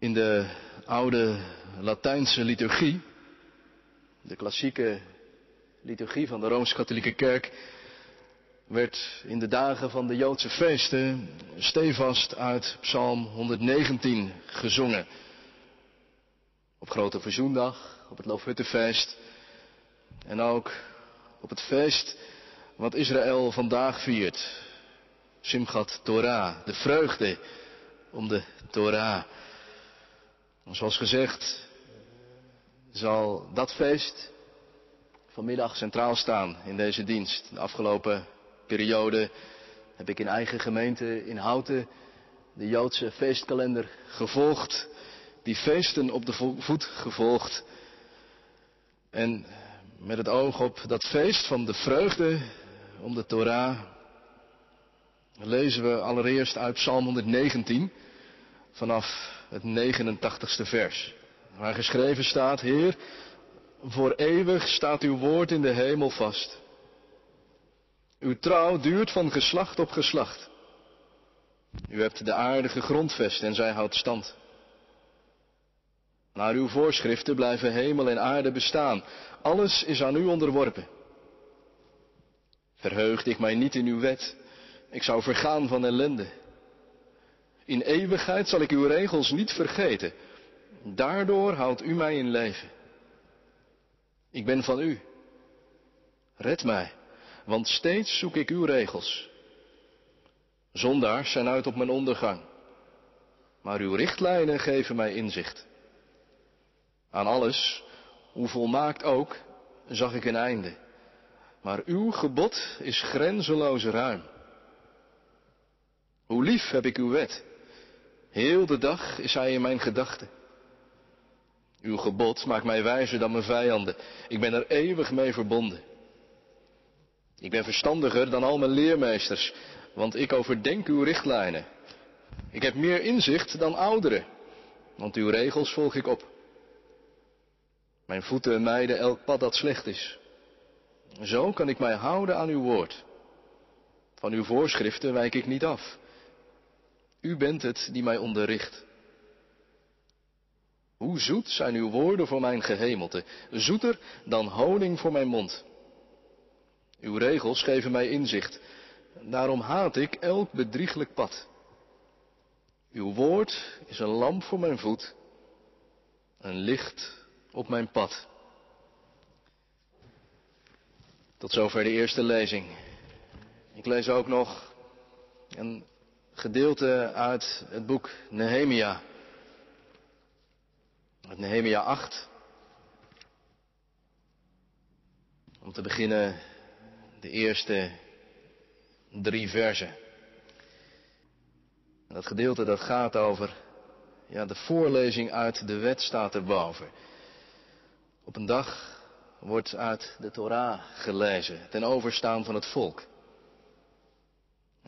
In de oude Latijnse liturgie, de klassieke liturgie van de Rooms-Katholieke Kerk, werd in de dagen van de Joodse feesten stevast uit Psalm 119 gezongen. Op Grote Verzoendag, op het Loofhuttenfeest en ook op het feest wat Israël vandaag viert. Simchat Torah, de vreugde om de Torah. Zoals gezegd zal dat feest vanmiddag centraal staan in deze dienst. De afgelopen periode heb ik in eigen gemeente in Houten de Joodse feestkalender gevolgd, die feesten op de voet gevolgd. En met het oog op dat feest van de vreugde om de Torah lezen we allereerst uit Psalm 119 vanaf het 89ste vers. Waar geschreven staat, Heer, voor eeuwig staat uw woord in de hemel vast. Uw trouw duurt van geslacht op geslacht. U hebt de aarde gegrondvest en zij houdt stand. Naar uw voorschriften blijven hemel en aarde bestaan. Alles is aan u onderworpen. Verheugde ik mij niet in uw wet, ik zou vergaan van ellende. In eeuwigheid zal ik uw regels niet vergeten. Daardoor houdt u mij in leven. Ik ben van u. Red mij, want steeds zoek ik uw regels. Zondaars zijn uit op mijn ondergang, maar uw richtlijnen geven mij inzicht. Aan alles, hoe volmaakt ook, zag ik een einde. Maar uw gebod is grenzeloos ruim. Hoe lief heb ik uw wet. Heel de dag is hij in mijn gedachten. Uw gebod maakt mij wijzer dan mijn vijanden. Ik ben er eeuwig mee verbonden. Ik ben verstandiger dan al mijn leermeesters, want ik overdenk uw richtlijnen. Ik heb meer inzicht dan ouderen, want uw regels volg ik op. Mijn voeten mijden elk pad dat slecht is. Zo kan ik mij houden aan uw woord. Van uw voorschriften wijk ik niet af. U bent het die mij onderricht. Hoe zoet zijn uw woorden voor mijn gehemelte, zoeter dan honing voor mijn mond. Uw regels geven mij inzicht, daarom haat ik elk bedrieglijk pad. Uw woord is een lamp voor mijn voet, een licht op mijn pad. Tot zover de eerste lezing. Ik lees ook nog een gedeelte uit het boek Nehemia. Uit Nehemia 8. Om te beginnen de eerste drie versen. En dat gedeelte dat gaat over, ja, de voorlezing uit de wet staat erboven. Op een dag wordt uit de Torah gelezen ten overstaan van het volk.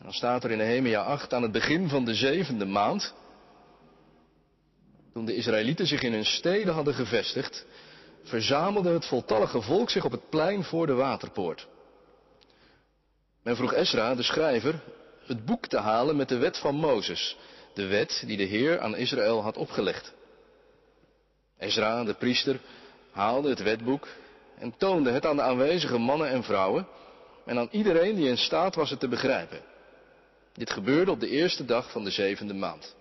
En dan staat er in Nehemia 8 aan het begin van de zevende maand, toen de Israëlieten zich in hun steden hadden gevestigd, verzamelde het voltallige volk zich op het plein voor de waterpoort. Men vroeg Esra, de schrijver, het boek te halen met de wet van Mozes, de wet die de Heer aan Israël had opgelegd. Esra, de priester, haalde het wetboek en toonde het aan de aanwezige mannen en vrouwen en aan iedereen die in staat was het te begrijpen. Dit gebeurde op de eerste dag van de zevende maand.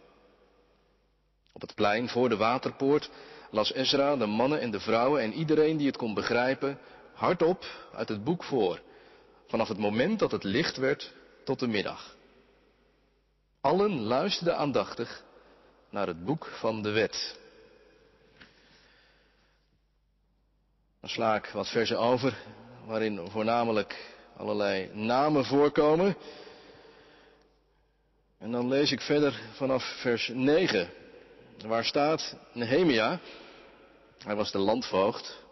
Op het plein voor de waterpoort las Ezra de mannen en de vrouwen en iedereen die het kon begrijpen hardop uit het boek voor, vanaf het moment dat het licht werd tot de middag. Allen luisterden aandachtig naar het boek van de wet. Dan sla ik wat versen over, waarin voornamelijk allerlei namen voorkomen. En dan lees ik verder vanaf vers 9, waar staat Nehemia, hij was de landvoogd,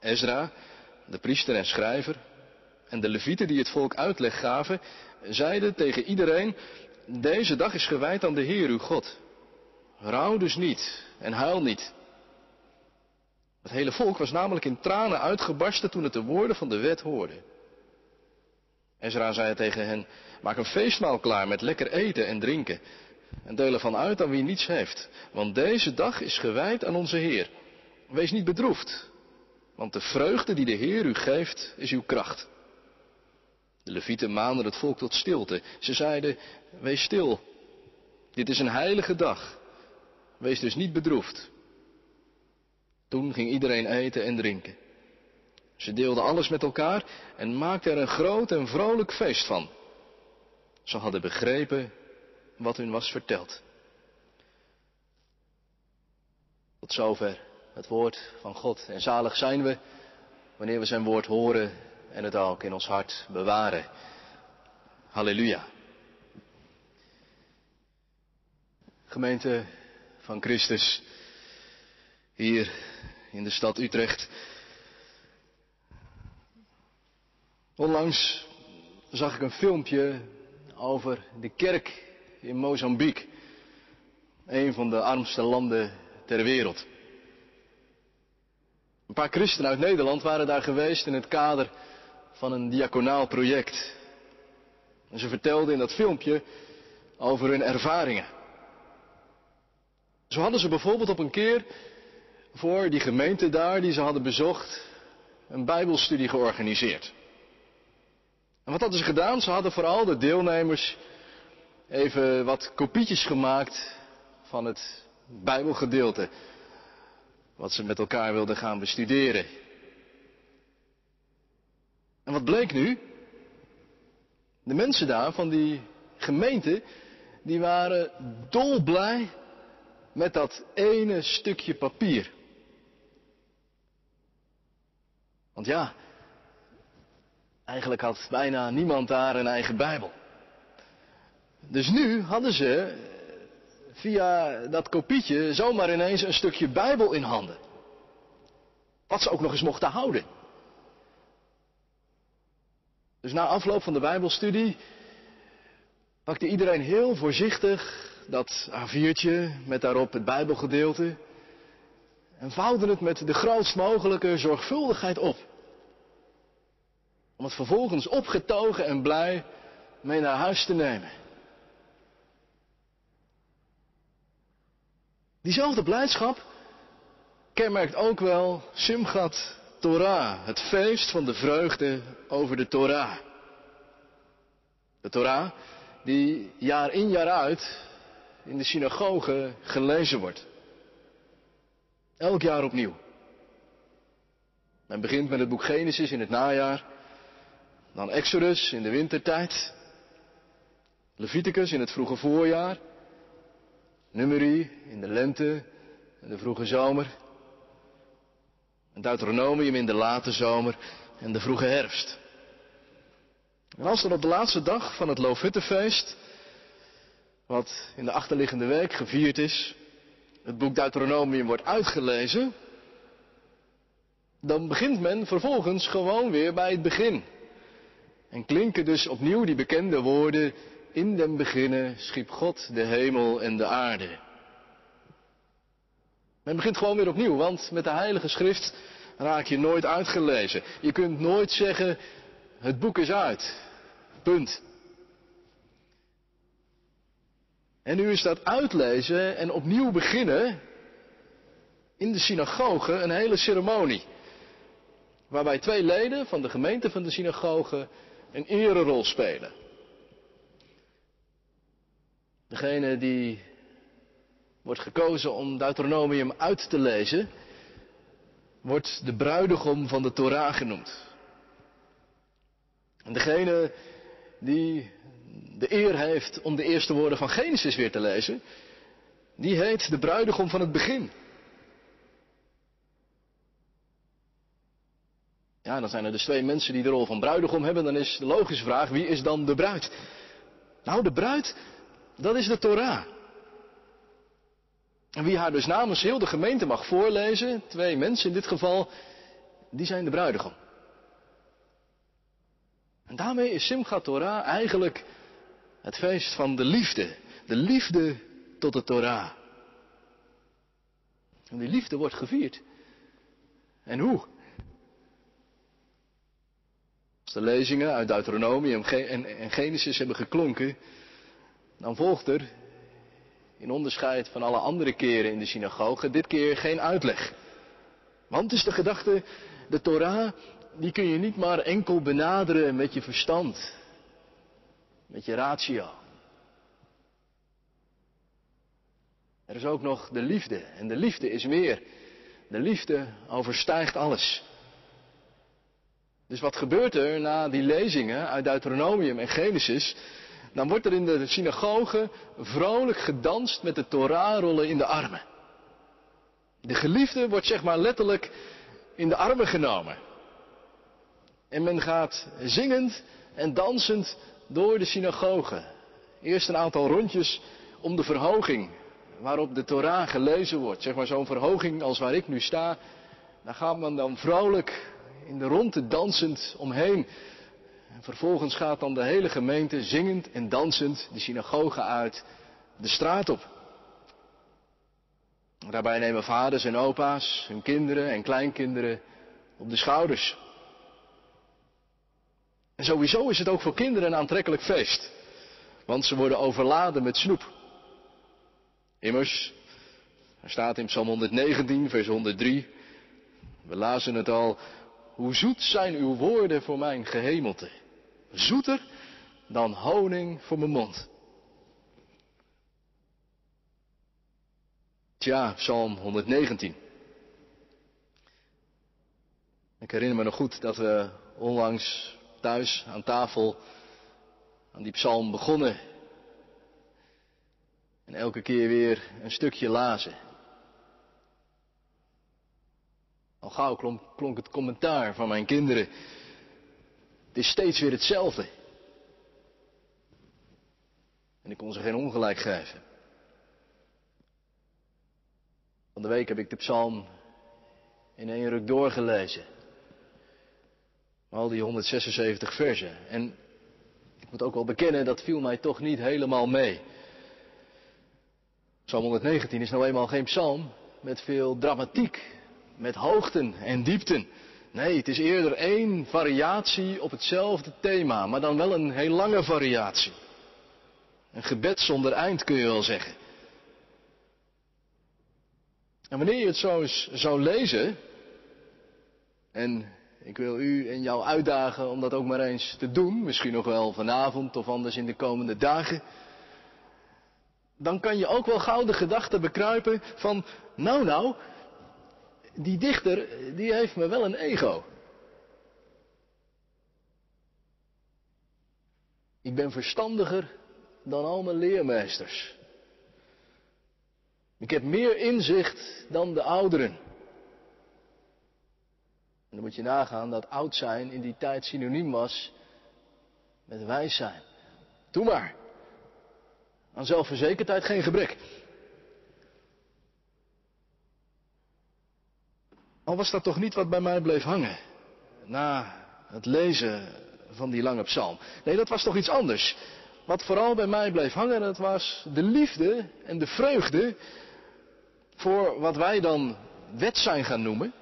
Ezra, de priester en schrijver, en de levieten die het volk uitleg gaven, zeiden tegen iedereen, deze dag is gewijd aan de Heer uw God. Rouw dus niet en huil niet. Het hele volk was namelijk in tranen uitgebarsten toen het de woorden van de wet hoorde. Ezra zei tegen hen, maak een feestmaal klaar met lekker eten en drinken. en deel ervan uit aan wie niets heeft. Want deze dag is gewijd aan onze Heer. Wees niet bedroefd, want de vreugde die de Heer u geeft is uw kracht. De levieten maanden het volk tot stilte. Ze zeiden, wees stil. Dit is een heilige dag. Wees dus niet bedroefd. Toen ging iedereen eten en drinken. Ze deelden alles met elkaar en maakten er een groot en vrolijk feest van. Ze hadden begrepen wat hun was verteld. Tot zover het woord van God. En zalig zijn we wanneer we zijn woord horen en het ook in ons hart bewaren. Halleluja. Gemeente van Christus, hier in de stad Utrecht. Onlangs zag ik een filmpje over de kerk in Mozambique, een van de armste landen ter wereld. Een paar christenen uit Nederland waren daar geweest in het kader van een diaconaal project. En ze vertelden in dat filmpje over hun ervaringen. Zo hadden ze bijvoorbeeld op een keer voor die gemeente daar die ze hadden bezocht een bijbelstudie georganiseerd. En wat hadden ze gedaan? Ze hadden vooral de deelnemers even wat kopietjes gemaakt van het bijbelgedeelte wat ze met elkaar wilden gaan bestuderen. En wat bleek nu? De mensen daar van die gemeente, die waren dolblij met dat ene stukje papier. Want ja, eigenlijk had bijna niemand daar een eigen Bijbel. Dus nu hadden ze via dat kopietje zomaar ineens een stukje Bijbel in handen. Wat ze ook nog eens mochten houden. Dus na afloop van de Bijbelstudie pakte iedereen heel voorzichtig dat A4'tje met daarop het Bijbelgedeelte en vouwde het met de grootst mogelijke zorgvuldigheid op. Om het vervolgens opgetogen en blij mee naar huis te nemen. Diezelfde blijdschap kenmerkt ook wel Simchat Torah, het feest van de vreugde over de Torah. De Torah die jaar in jaar uit in de synagoge gelezen wordt. Elk jaar opnieuw. Men begint met het boek Genesis in het najaar, dan Exodus in de wintertijd, Leviticus in het vroege voorjaar, Numeri in de lente en de vroege zomer. En Deuteronomium in de late zomer en de vroege herfst. En als er op de laatste dag van het Loofhuttenfeest, wat in de achterliggende week gevierd is, het boek Deuteronomium wordt uitgelezen, dan begint men vervolgens gewoon weer bij het begin. En klinken dus opnieuw die bekende woorden, in den beginnen schiep God de hemel en de aarde. Men begint gewoon weer opnieuw, want met de Heilige Schrift raak je nooit uitgelezen. Je kunt nooit zeggen, het boek is uit. Punt. En nu is dat uitlezen en opnieuw beginnen in de synagoge een hele ceremonie. Waarbij twee leden van de gemeente van de synagoge een ererol spelen. Degene die wordt gekozen om Deuteronomium uit te lezen, wordt de bruidegom van de Torah genoemd. En degene die de eer heeft om de eerste woorden van Genesis weer te lezen, die heet de bruidegom van het begin. Ja, dan zijn er dus twee mensen die de rol van bruidegom hebben. Dan is de logische vraag, wie is dan de bruid? Nou, de bruid dat is de Torah. En wie haar dus namens heel de gemeente mag voorlezen, twee mensen in dit geval, die zijn de bruidegom. En daarmee is Simchat Torah eigenlijk het feest van de liefde. De liefde tot de Torah. En die liefde wordt gevierd. En hoe? Als de lezingen uit Deuteronomium en Genesis hebben geklonken, dan volgt er in onderscheid van alle andere keren in de synagoge, dit keer geen uitleg. Want is de gedachte, de Torah, die kun je niet maar enkel benaderen met je verstand, met je ratio. Er is ook nog de liefde. En de liefde is meer. De liefde overstijgt alles. Dus wat gebeurt er na die lezingen uit Deuteronomium en Genesis? Dan wordt er in de synagoge vrolijk gedanst met de Torahrollen in de armen. De geliefde wordt zeg maar letterlijk in de armen genomen. En men gaat zingend en dansend door de synagoge. Eerst een aantal rondjes om de verhoging waarop de Torah gelezen wordt. Zeg maar zo'n verhoging als waar ik nu sta. Daar gaat men dan vrolijk in de ronde dansend omheen. En vervolgens gaat dan de hele gemeente zingend en dansend de synagoge uit de straat op. Daarbij nemen vaders en opa's hun kinderen en kleinkinderen op de schouders. En sowieso is het ook voor kinderen een aantrekkelijk feest. Want ze worden overladen met snoep. Immers, er staat in Psalm 119, vers 103. We lazen het al. Hoe zoet zijn uw woorden voor mijn gehemelte. Zoeter dan honing voor mijn mond. Tja, Psalm 119. Ik herinner me nog goed dat we onlangs thuis aan tafel aan die psalm begonnen. En elke keer weer een stukje lazen. Al gauw klonk, klonk het commentaar van mijn kinderen. Het is steeds weer hetzelfde. En ik kon ze geen ongelijk geven. Van de week heb ik de psalm in één ruk doorgelezen. Al die 176 versen. En ik moet ook wel bekennen, dat viel mij toch niet helemaal mee. Psalm 119 is nou eenmaal geen psalm met veel dramatiek, met hoogten en diepten. Nee, het is eerder één variatie op hetzelfde thema, maar dan wel een heel lange variatie. Een gebed zonder eind kun je wel zeggen. En wanneer je het zo eens zou lezen, en ik wil u en jou uitdagen om dat ook maar eens te doen, misschien nog wel vanavond of anders in de komende dagen, dan kan je ook wel gauw de gedachte bekruipen van, nou nou, die dichter, die heeft me wel een ego. Ik ben verstandiger dan al mijn leermeesters. Ik heb meer inzicht dan de ouderen. En dan moet je nagaan dat oud zijn in die tijd synoniem was met wijs zijn. Doe maar. Aan zelfverzekerdheid geen gebrek. Al was dat toch niet wat bij mij bleef hangen. Na het lezen van die lange psalm. Nee, dat was toch iets anders. Wat vooral bij mij bleef hangen, dat was de liefde en de vreugde voor wat wij dan wet zijn gaan noemen.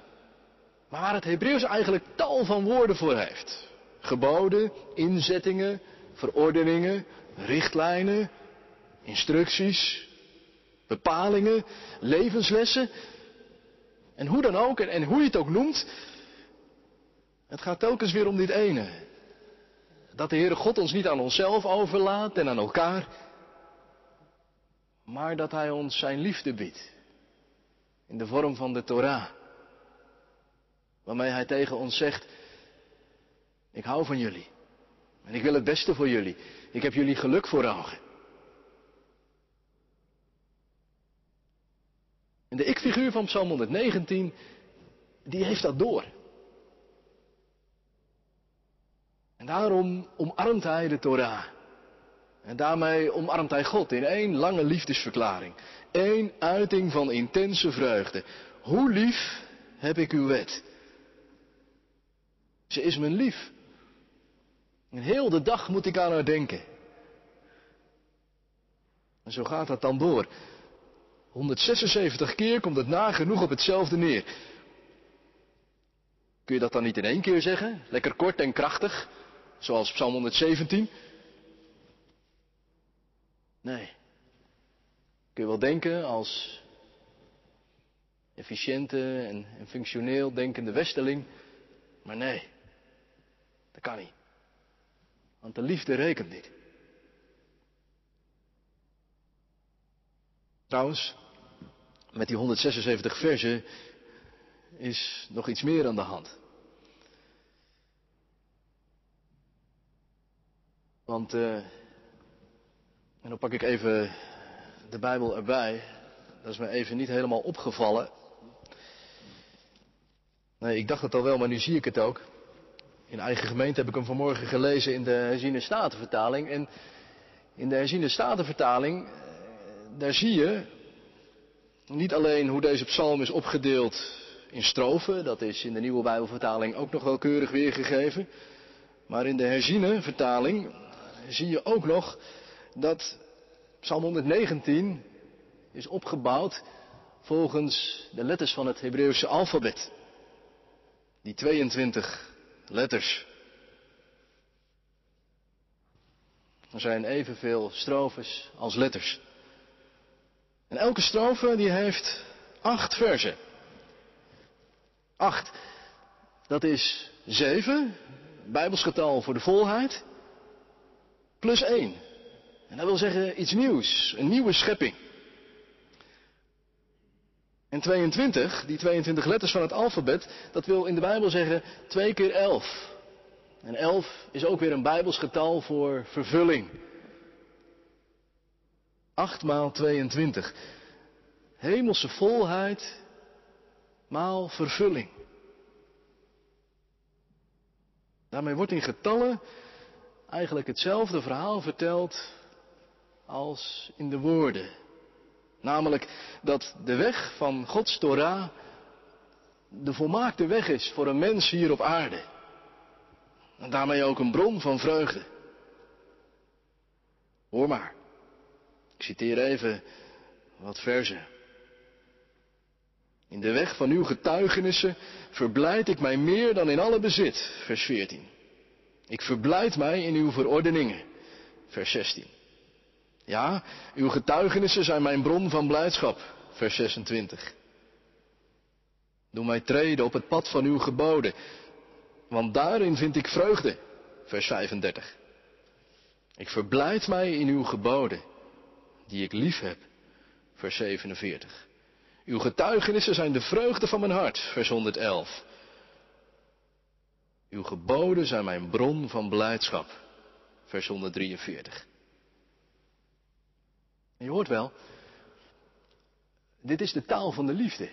Maar waar het Hebreeuws eigenlijk tal van woorden voor heeft. Geboden, inzettingen, verordeningen, richtlijnen, instructies, bepalingen, levenslessen. En hoe dan ook, en, hoe je het ook noemt, het gaat telkens weer om dit ene. Dat de Heere God ons niet aan onszelf overlaat en aan elkaar, maar dat Hij ons zijn liefde biedt. In de vorm van de Torah. Waarmee Hij tegen ons zegt, ik hou van jullie. En ik wil het beste voor jullie. Ik heb jullie geluk voor ogen. En de ik-figuur van Psalm 119, die heeft dat door. En daarom omarmt hij de Torah. En daarmee omarmt hij God in één lange liefdesverklaring. Eén uiting van intense vreugde. Hoe lief heb ik uw wet? Ze is mijn lief. En heel de dag moet ik aan haar denken. En zo gaat dat dan door. 176 keer komt het nagenoeg op hetzelfde neer. Kun je dat dan niet in één keer zeggen? Lekker kort en krachtig, zoals Psalm 117? Nee. Kun je wel denken als efficiënte en, functioneel denkende westeling. Maar nee, dat kan niet. Want de liefde rekent niet. Trouwens, met die 176 versen is nog iets meer aan de hand. Want, uh, en dan pak ik even de Bijbel erbij. Dat is me even niet helemaal opgevallen. Nee, ik dacht het al wel, maar nu zie ik het ook. In eigen gemeente heb ik hem vanmorgen gelezen in de herziene statenvertaling. En in de herziene statenvertaling, eh, daar zie je niet alleen hoe deze psalm is opgedeeld in strofen, dat is in de nieuwe Bijbelvertaling ook nog wel keurig weergegeven. Maar in de herziene vertaling zie je ook nog dat Psalm 119 is opgebouwd volgens de letters van het Hebreeuwse alfabet. Die 22 letters. Er zijn evenveel strofes als letters. En elke strofe die heeft acht versen. Acht. Dat is zeven, bijbelsgetal voor de volheid, plus één. En dat wil zeggen iets nieuws, een nieuwe schepping. En 22, die 22 letters van het alfabet, dat wil in de Bijbel zeggen 2 keer 11. En 11 is ook weer een Bijbels getal voor vervulling. 8 maal 22. Hemelse volheid maal vervulling. Daarmee wordt in getallen eigenlijk hetzelfde verhaal verteld als in de woorden. Namelijk dat de weg van Gods Torah de volmaakte weg is voor een mens hier op aarde. En daarmee ook een bron van vreugde. Hoor maar. Ik citeer even wat verzen. In de weg van uw getuigenissen verblijd ik mij meer dan in alle bezit. Vers 14. Ik verblijd mij in uw verordeningen. Vers 16. Ja, uw getuigenissen zijn mijn bron van blijdschap. Vers 26. Doe mij treden op het pad van uw geboden, want daarin vind ik vreugde. Vers 35. Ik verblijd mij in uw geboden, die ik lief heb. Vers 47. Uw getuigenissen zijn de vreugde van mijn hart. Vers 111. Uw geboden zijn mijn bron van blijdschap. Vers 143. En je hoort wel, dit is de taal van de liefde.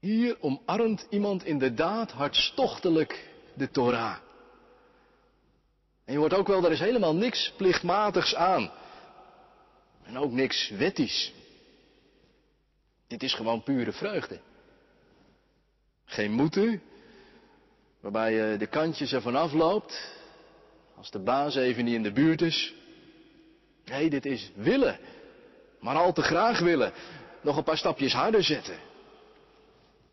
Hier omarmt iemand inderdaad hartstochtelijk de Torah. En je hoort ook wel, er is helemaal niks plichtmatigs aan. En ook niks wettisch. Dit is gewoon pure vreugde. Geen moeten, waarbij je de kantjes ervan afloopt, als de baas even niet in de buurt is. Nee, dit is willen. Maar al te graag willen. Nog een paar stapjes harder zetten.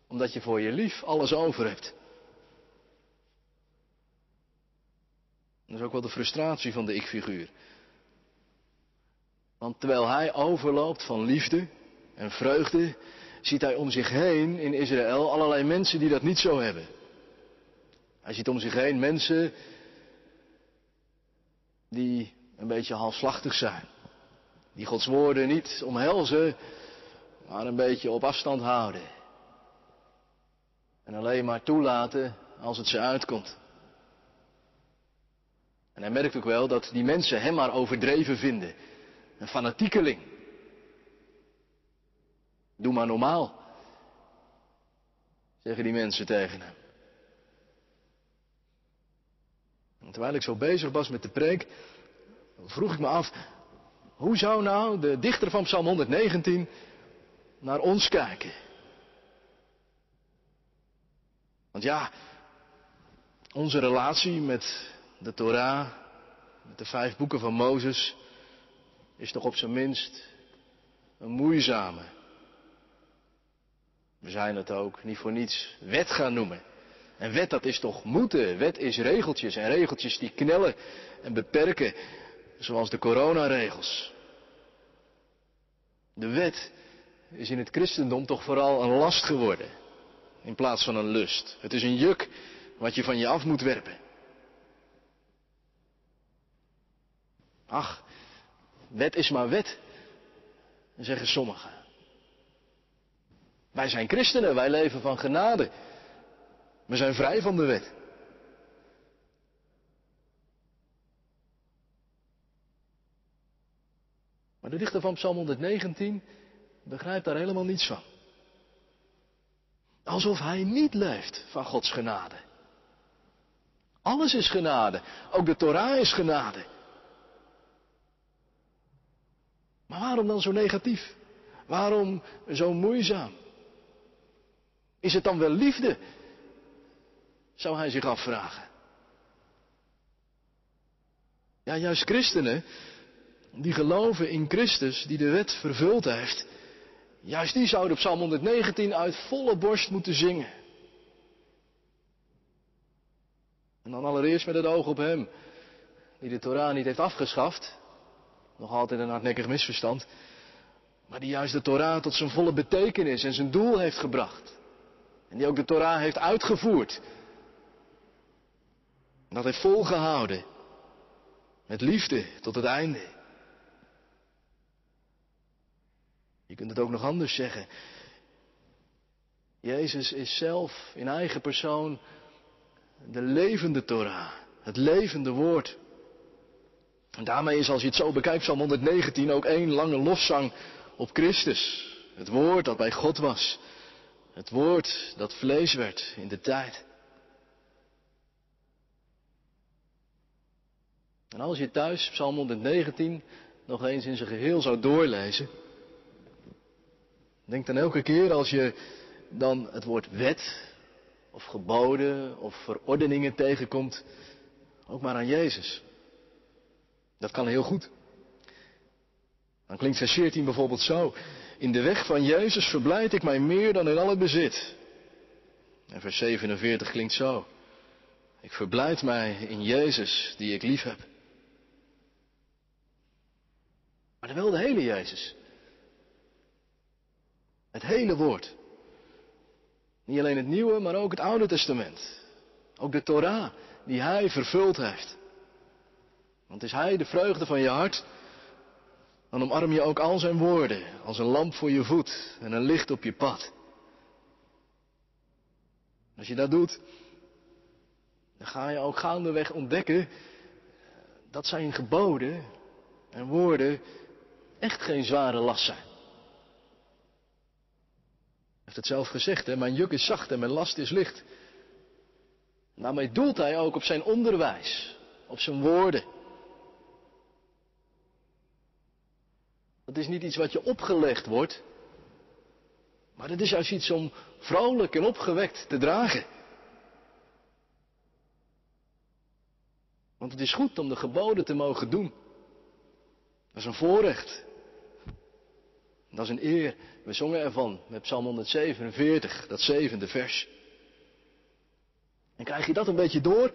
Omdat je voor je lief alles over hebt. Dat is ook wel de frustratie van de ik-figuur. Want terwijl hij overloopt van liefde en vreugde, ziet hij om zich heen in Israël allerlei mensen die dat niet zo hebben. Hij ziet om zich heen mensen die een beetje halfslachtig zijn. Die Gods woorden niet omhelzen, maar een beetje op afstand houden. En alleen maar toelaten als het ze uitkomt. En hij merkt ook wel dat die mensen hem maar overdreven vinden. Een fanatiekeling. Doe maar normaal. Zeggen die mensen tegen hem. Terwijl ik zo bezig was met de preek, vroeg ik me af, hoe zou nou de dichter van Psalm 119 naar ons kijken? Want ja, onze relatie met de Torah, met de vijf boeken van Mozes, is toch op zijn minst een moeizame. We zijn het ook niet voor niets wet gaan noemen. En wet dat is toch moeten. Wet is regeltjes en regeltjes die knellen en beperken Zoals de coronaregels. De wet is in het christendom toch vooral een last geworden, in plaats van een lust. Het is een juk wat je van je af moet werpen. Ach, wet is maar wet, zeggen sommigen. Wij zijn christenen, wij leven van genade. We zijn vrij van de wet. Maar de dichter van Psalm 119 begrijpt daar helemaal niets van. Alsof hij niet leeft van Gods genade. Alles is genade. Ook de Torah is genade. Maar waarom dan zo negatief? Waarom zo moeizaam? Is het dan wel liefde? Zou hij zich afvragen. Ja, juist christenen die geloven in Christus die de wet vervuld heeft, juist die zouden op Psalm 119 uit volle borst moeten zingen. En dan allereerst met het oog op Hem, die de Torah niet heeft afgeschaft, nog altijd een hardnekkig misverstand, maar die juist de Torah tot zijn volle betekenis en zijn doel heeft gebracht. En die ook de Torah heeft uitgevoerd. En dat heeft volgehouden. Met liefde tot het einde. Je kunt het ook nog anders zeggen. Jezus is zelf in eigen persoon de levende Torah, het levende woord. En daarmee is, als je het zo bekijkt, Psalm 119 ook één lange lofzang op Christus. Het woord dat bij God was. Het woord dat vlees werd in de tijd. En als je thuis Psalm 119 nog eens in zijn geheel zou doorlezen, denk dan elke keer als je dan het woord wet of geboden of verordeningen tegenkomt, ook maar aan Jezus. Dat kan heel goed. Dan klinkt vers 14 bijvoorbeeld zo. In de weg van Jezus verblijd ik mij meer dan in al het bezit. En vers 47 klinkt zo. Ik verblijd mij in Jezus die ik lief heb. Maar dan wel de hele Jezus. Het hele woord. Niet alleen het Nieuwe, maar ook het Oude Testament. Ook de Torah die Hij vervuld heeft. Want is Hij de vreugde van je hart, dan omarm je ook al zijn woorden als een lamp voor je voet en een licht op je pad. Als je dat doet, dan ga je ook gaandeweg ontdekken dat zijn geboden en woorden echt geen zware last zijn. Hij heeft het zelf gezegd, hè? mijn juk is zacht en mijn last is licht. Daarmee doelt hij ook op zijn onderwijs, op zijn woorden. Dat is niet iets wat je opgelegd wordt. Maar het is juist iets om vrolijk en opgewekt te dragen. Want het is goed om de geboden te mogen doen. Dat is een voorrecht. Dat is een eer. We zongen ervan met Psalm 147, dat zevende vers. En krijg je dat een beetje door,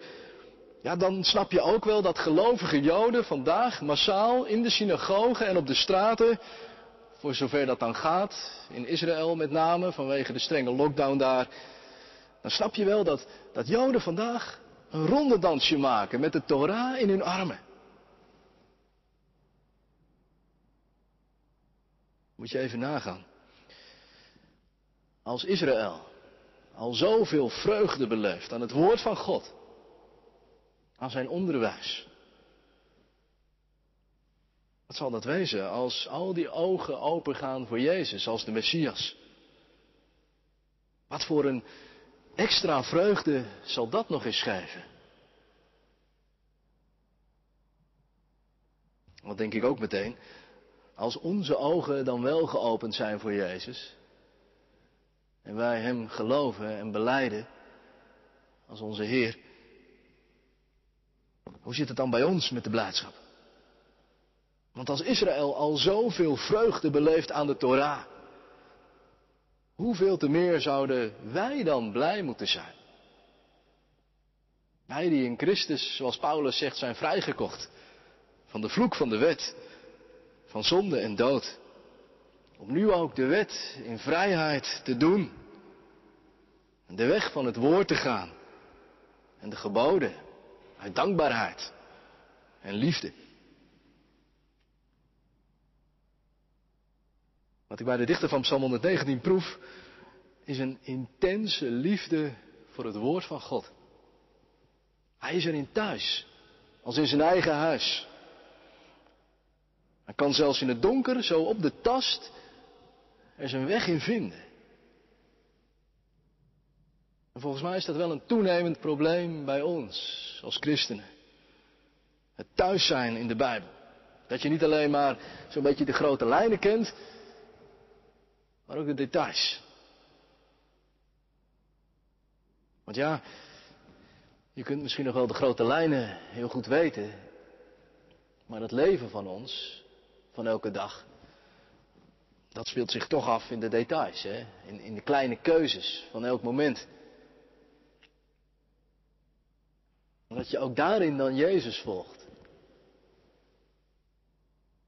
ja, dan snap je ook wel dat gelovige Joden vandaag massaal in de synagogen en op de straten, voor zover dat dan gaat, in Israël met name, vanwege de strenge lockdown daar, dan snap je wel dat, dat Joden vandaag een rondedansje maken met de Torah in hun armen. Moet je even nagaan. Als Israël al zoveel vreugde beleeft aan het woord van God, aan zijn onderwijs. Wat zal dat wezen als al die ogen opengaan voor Jezus als de Messias? Wat voor een extra vreugde zal dat nog eens schrijven? Wat denk ik ook meteen, als onze ogen dan wel geopend zijn voor Jezus en wij Hem geloven en beleiden als onze Heer, hoe zit het dan bij ons met de blijdschap? Want als Israël al zoveel vreugde beleeft aan de Torah, hoeveel te meer zouden wij dan blij moeten zijn? Wij die in Christus, zoals Paulus zegt, zijn vrijgekocht van de vloek van de wet, van zonde en dood. Om nu ook de wet in vrijheid te doen. De weg van het woord te gaan. En de geboden uit dankbaarheid en liefde. Wat ik bij de dichter van Psalm 119 proef, is een intense liefde voor het woord van God. Hij is erin thuis, als in zijn eigen huis. Hij kan zelfs in het donker, zo op de tast, er zijn weg in vinden. En volgens mij is dat wel een toenemend probleem bij ons als christenen. Het thuis zijn in de Bijbel. Dat je niet alleen maar zo'n beetje de grote lijnen kent, maar ook de details. Want ja, je kunt misschien nog wel de grote lijnen heel goed weten, maar het leven van ons, van elke dag, dat speelt zich toch af in de details, hè? In, in de kleine keuzes van elk moment. Dat je ook daarin dan Jezus volgt.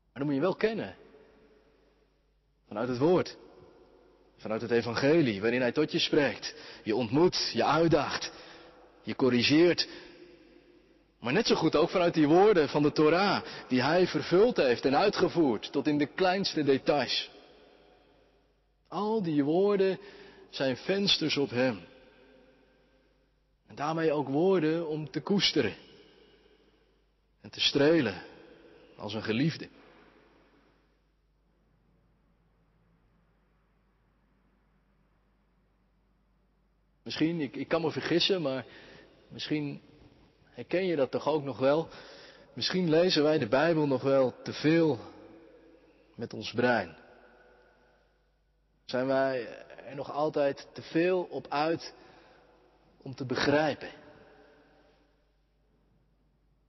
Maar dan moet je wel kennen. Vanuit het woord. Vanuit het evangelie, waarin hij tot je spreekt. Je ontmoet, je uitdaagt, je corrigeert. Maar net zo goed ook vanuit die woorden van de Torah, die hij vervuld heeft en uitgevoerd tot in de kleinste details. Al die woorden zijn vensters op hem. En daarmee ook woorden om te koesteren. En te strelen als een geliefde. Misschien, ik, ik kan me vergissen, maar misschien herken je dat toch ook nog wel. Misschien lezen wij de Bijbel nog wel te veel met ons brein. Zijn wij er nog altijd te veel op uit om te begrijpen?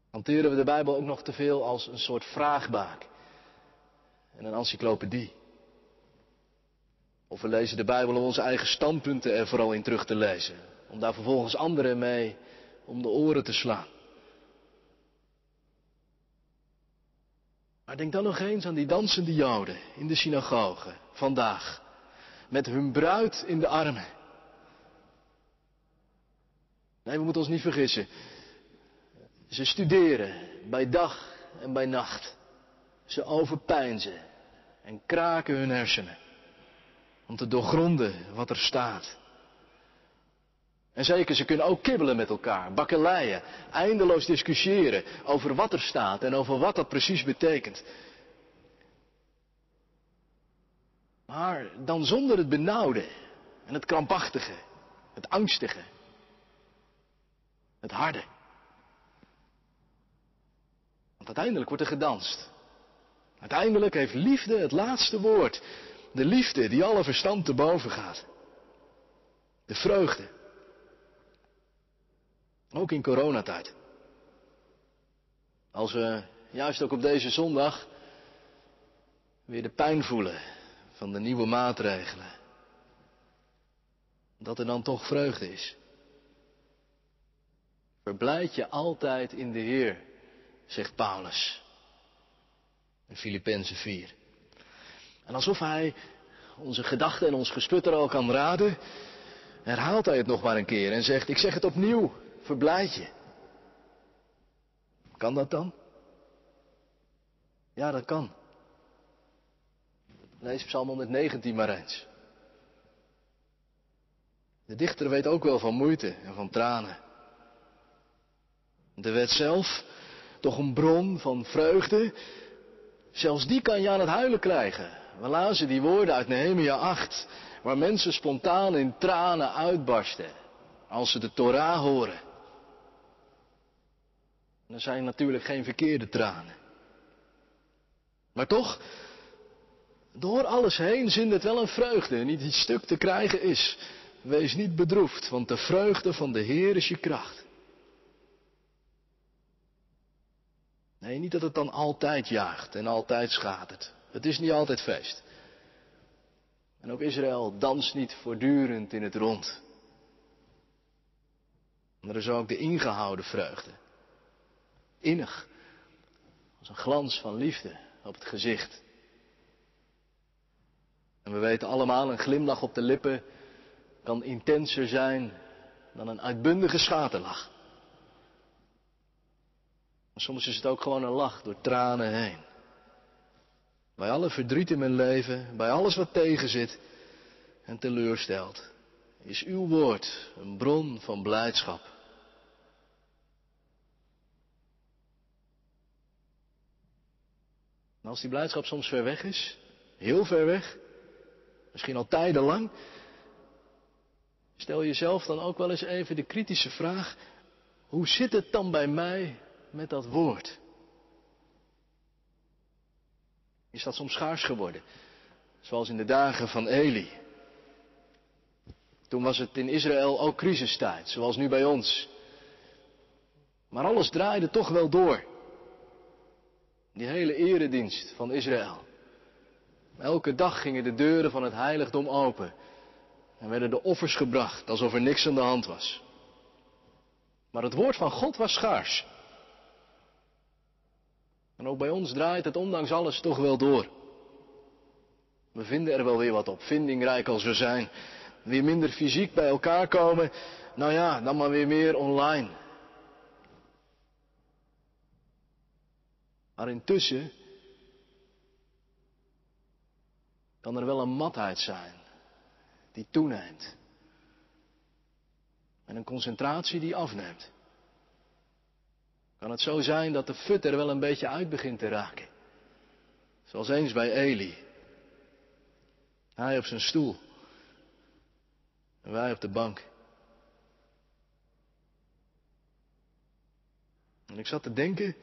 Hanteren we de Bijbel ook nog te veel als een soort vraagbaak en een encyclopedie? Of we lezen de Bijbel om onze eigen standpunten er vooral in terug te lezen, om daar vervolgens anderen mee om de oren te slaan. Maar denk dan nog eens aan die dansende Joden in de synagoge vandaag, met hun bruid in de armen. Nee, we moeten ons niet vergissen. Ze studeren bij dag en bij nacht. Ze overpijnzen en kraken hun hersenen. Om te doorgronden wat er staat. En zeker, ze kunnen ook kibbelen met elkaar, bakkeleien, eindeloos discussiëren over wat er staat en over wat dat precies betekent. Maar dan zonder het benauwde en het krampachtige, het angstige, het harde. Want uiteindelijk wordt er gedanst. Uiteindelijk heeft liefde het laatste woord. De liefde die alle verstand te boven gaat. De vreugde. Ook in coronatijd. Als we juist ook op deze zondag weer de pijn voelen van de nieuwe maatregelen. Dat er dan toch vreugde is. Verblijd je altijd in de Heer, zegt Paulus. In Filippenzen 4. En alsof hij onze gedachten en ons gesputter al kan raden, herhaalt hij het nog maar een keer en zegt, ik zeg het opnieuw, verblijd je. Kan dat dan? Ja, dat kan. Lees Psalm 119 maar eens. De dichter weet ook wel van moeite en van tranen. De wet zelf, toch een bron van vreugde, zelfs die kan je aan het huilen krijgen. We lazen die woorden uit Nehemia 8, waar mensen spontaan in tranen uitbarsten als ze de Torah horen. En er zijn natuurlijk geen verkeerde tranen. Maar toch, door alles heen zindt het wel een vreugde, niet iets stuk te krijgen is. Wees niet bedroefd, want de vreugde van de Heer is je kracht. Nee, niet dat het dan altijd jaagt en altijd schatert. Het is niet altijd feest. En ook Israël danst niet voortdurend in het rond. Maar er is ook de ingehouden vreugde. Innig. Als een glans van liefde op het gezicht. En we weten allemaal, een glimlach op de lippen kan intenser zijn dan een uitbundige schaterlach. Soms is het ook gewoon een lach door tranen heen. Bij alle verdriet in mijn leven, bij alles wat tegenzit en teleurstelt, is uw woord een bron van blijdschap. En als die blijdschap soms ver weg is, heel ver weg, misschien al tijdenlang, stel jezelf dan ook wel eens even de kritische vraag, hoe zit het dan bij mij met dat woord? Is dat soms schaars geworden? Zoals in de dagen van Eli. Toen was het in Israël ook crisistijd, zoals nu bij ons. Maar alles draaide toch wel door. Die hele eredienst van Israël. Elke dag gingen de deuren van het heiligdom open. En werden de offers gebracht, alsof er niks aan de hand was. Maar het woord van God was schaars. En ook bij ons draait het ondanks alles toch wel door. We vinden er wel weer wat op, vindingrijk als we zijn. Weer minder fysiek bij elkaar komen. Nou ja, dan maar weer meer online. Maar intussen kan er wel een matheid zijn die toeneemt. En een concentratie die afneemt. Kan het zo zijn dat de fut er wel een beetje uit begint te raken? Zoals eens bij Eli. Hij op zijn stoel. En wij op de bank. En ik zat te denken,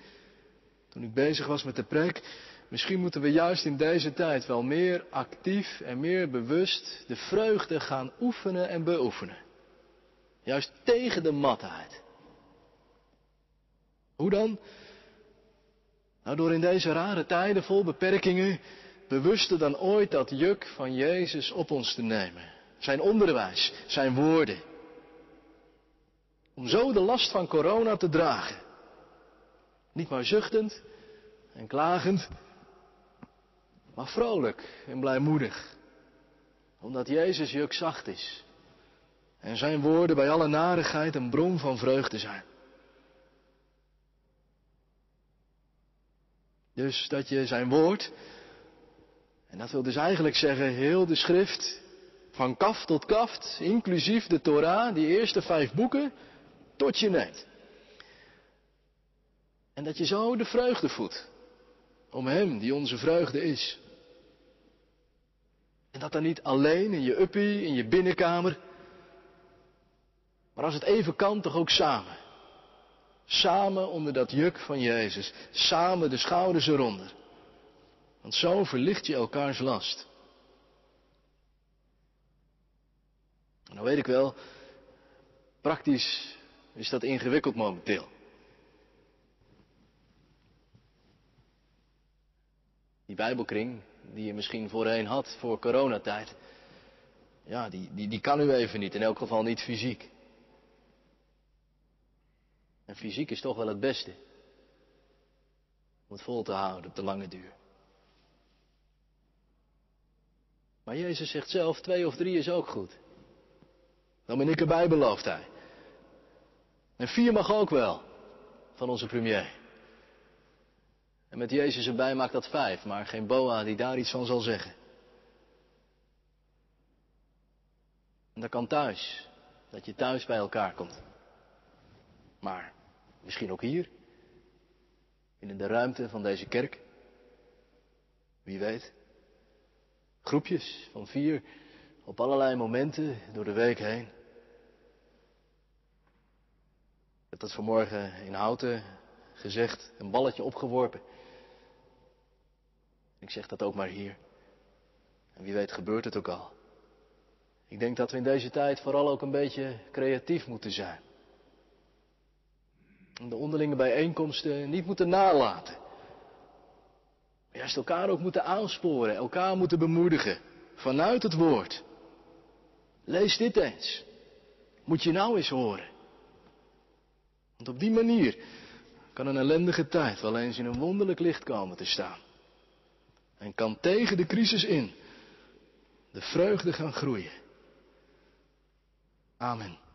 toen ik bezig was met de preek, misschien moeten we juist in deze tijd wel meer actief en meer bewust de vreugde gaan oefenen en beoefenen. Juist tegen de matheid. Hoe dan? Nou, door in deze rare tijden vol beperkingen bewuster dan ooit dat juk van Jezus op ons te nemen. Zijn onderwijs, zijn woorden. Om zo de last van corona te dragen. Niet maar zuchtend en klagend, maar vrolijk en blijmoedig. Omdat Jezus juk zacht is. En zijn woorden bij alle narigheid een bron van vreugde zijn. Dus dat je zijn woord, en dat wil dus eigenlijk zeggen heel de schrift, van kaf tot kaft, inclusief de Torah, die eerste vijf boeken, tot je neemt. En dat je zo de vreugde voedt. Om Hem, die onze vreugde is. En dat dan niet alleen in je uppie, in je binnenkamer. Maar als het even kan, toch ook samen. Samen onder dat juk van Jezus. Samen de schouders eronder. Want zo verlicht je elkaars last. Nou weet ik wel, praktisch is dat ingewikkeld momenteel. Die Bijbelkring, die je misschien voorheen had voor coronatijd, ja, die, die, die kan u even niet, in elk geval niet fysiek. Fysiek is toch wel het beste. Om het vol te houden op de lange duur. Maar Jezus zegt zelf, twee of drie is ook goed. Dan ben ik erbij, belooft hij. En vier mag ook wel, van onze premier. En met Jezus erbij maakt dat vijf, maar geen boa die daar iets van zal zeggen. En dat kan thuis, dat je thuis bij elkaar komt. Maar misschien ook hier, in de ruimte van deze kerk. Wie weet. Groepjes van vier op allerlei momenten door de week heen. Ik heb dat vanmorgen in Houten gezegd, een balletje opgeworpen. Ik zeg dat ook maar hier. En wie weet gebeurt het ook al. Ik denk dat we in deze tijd vooral ook een beetje creatief moeten zijn. De onderlinge bijeenkomsten niet moeten nalaten. Juist elkaar ook moeten aansporen, elkaar moeten bemoedigen. Vanuit het woord. Lees dit eens. Moet je nou eens horen. Want op die manier kan een ellendige tijd wel eens in een wonderlijk licht komen te staan. En kan tegen de crisis in de vreugde gaan groeien. Amen.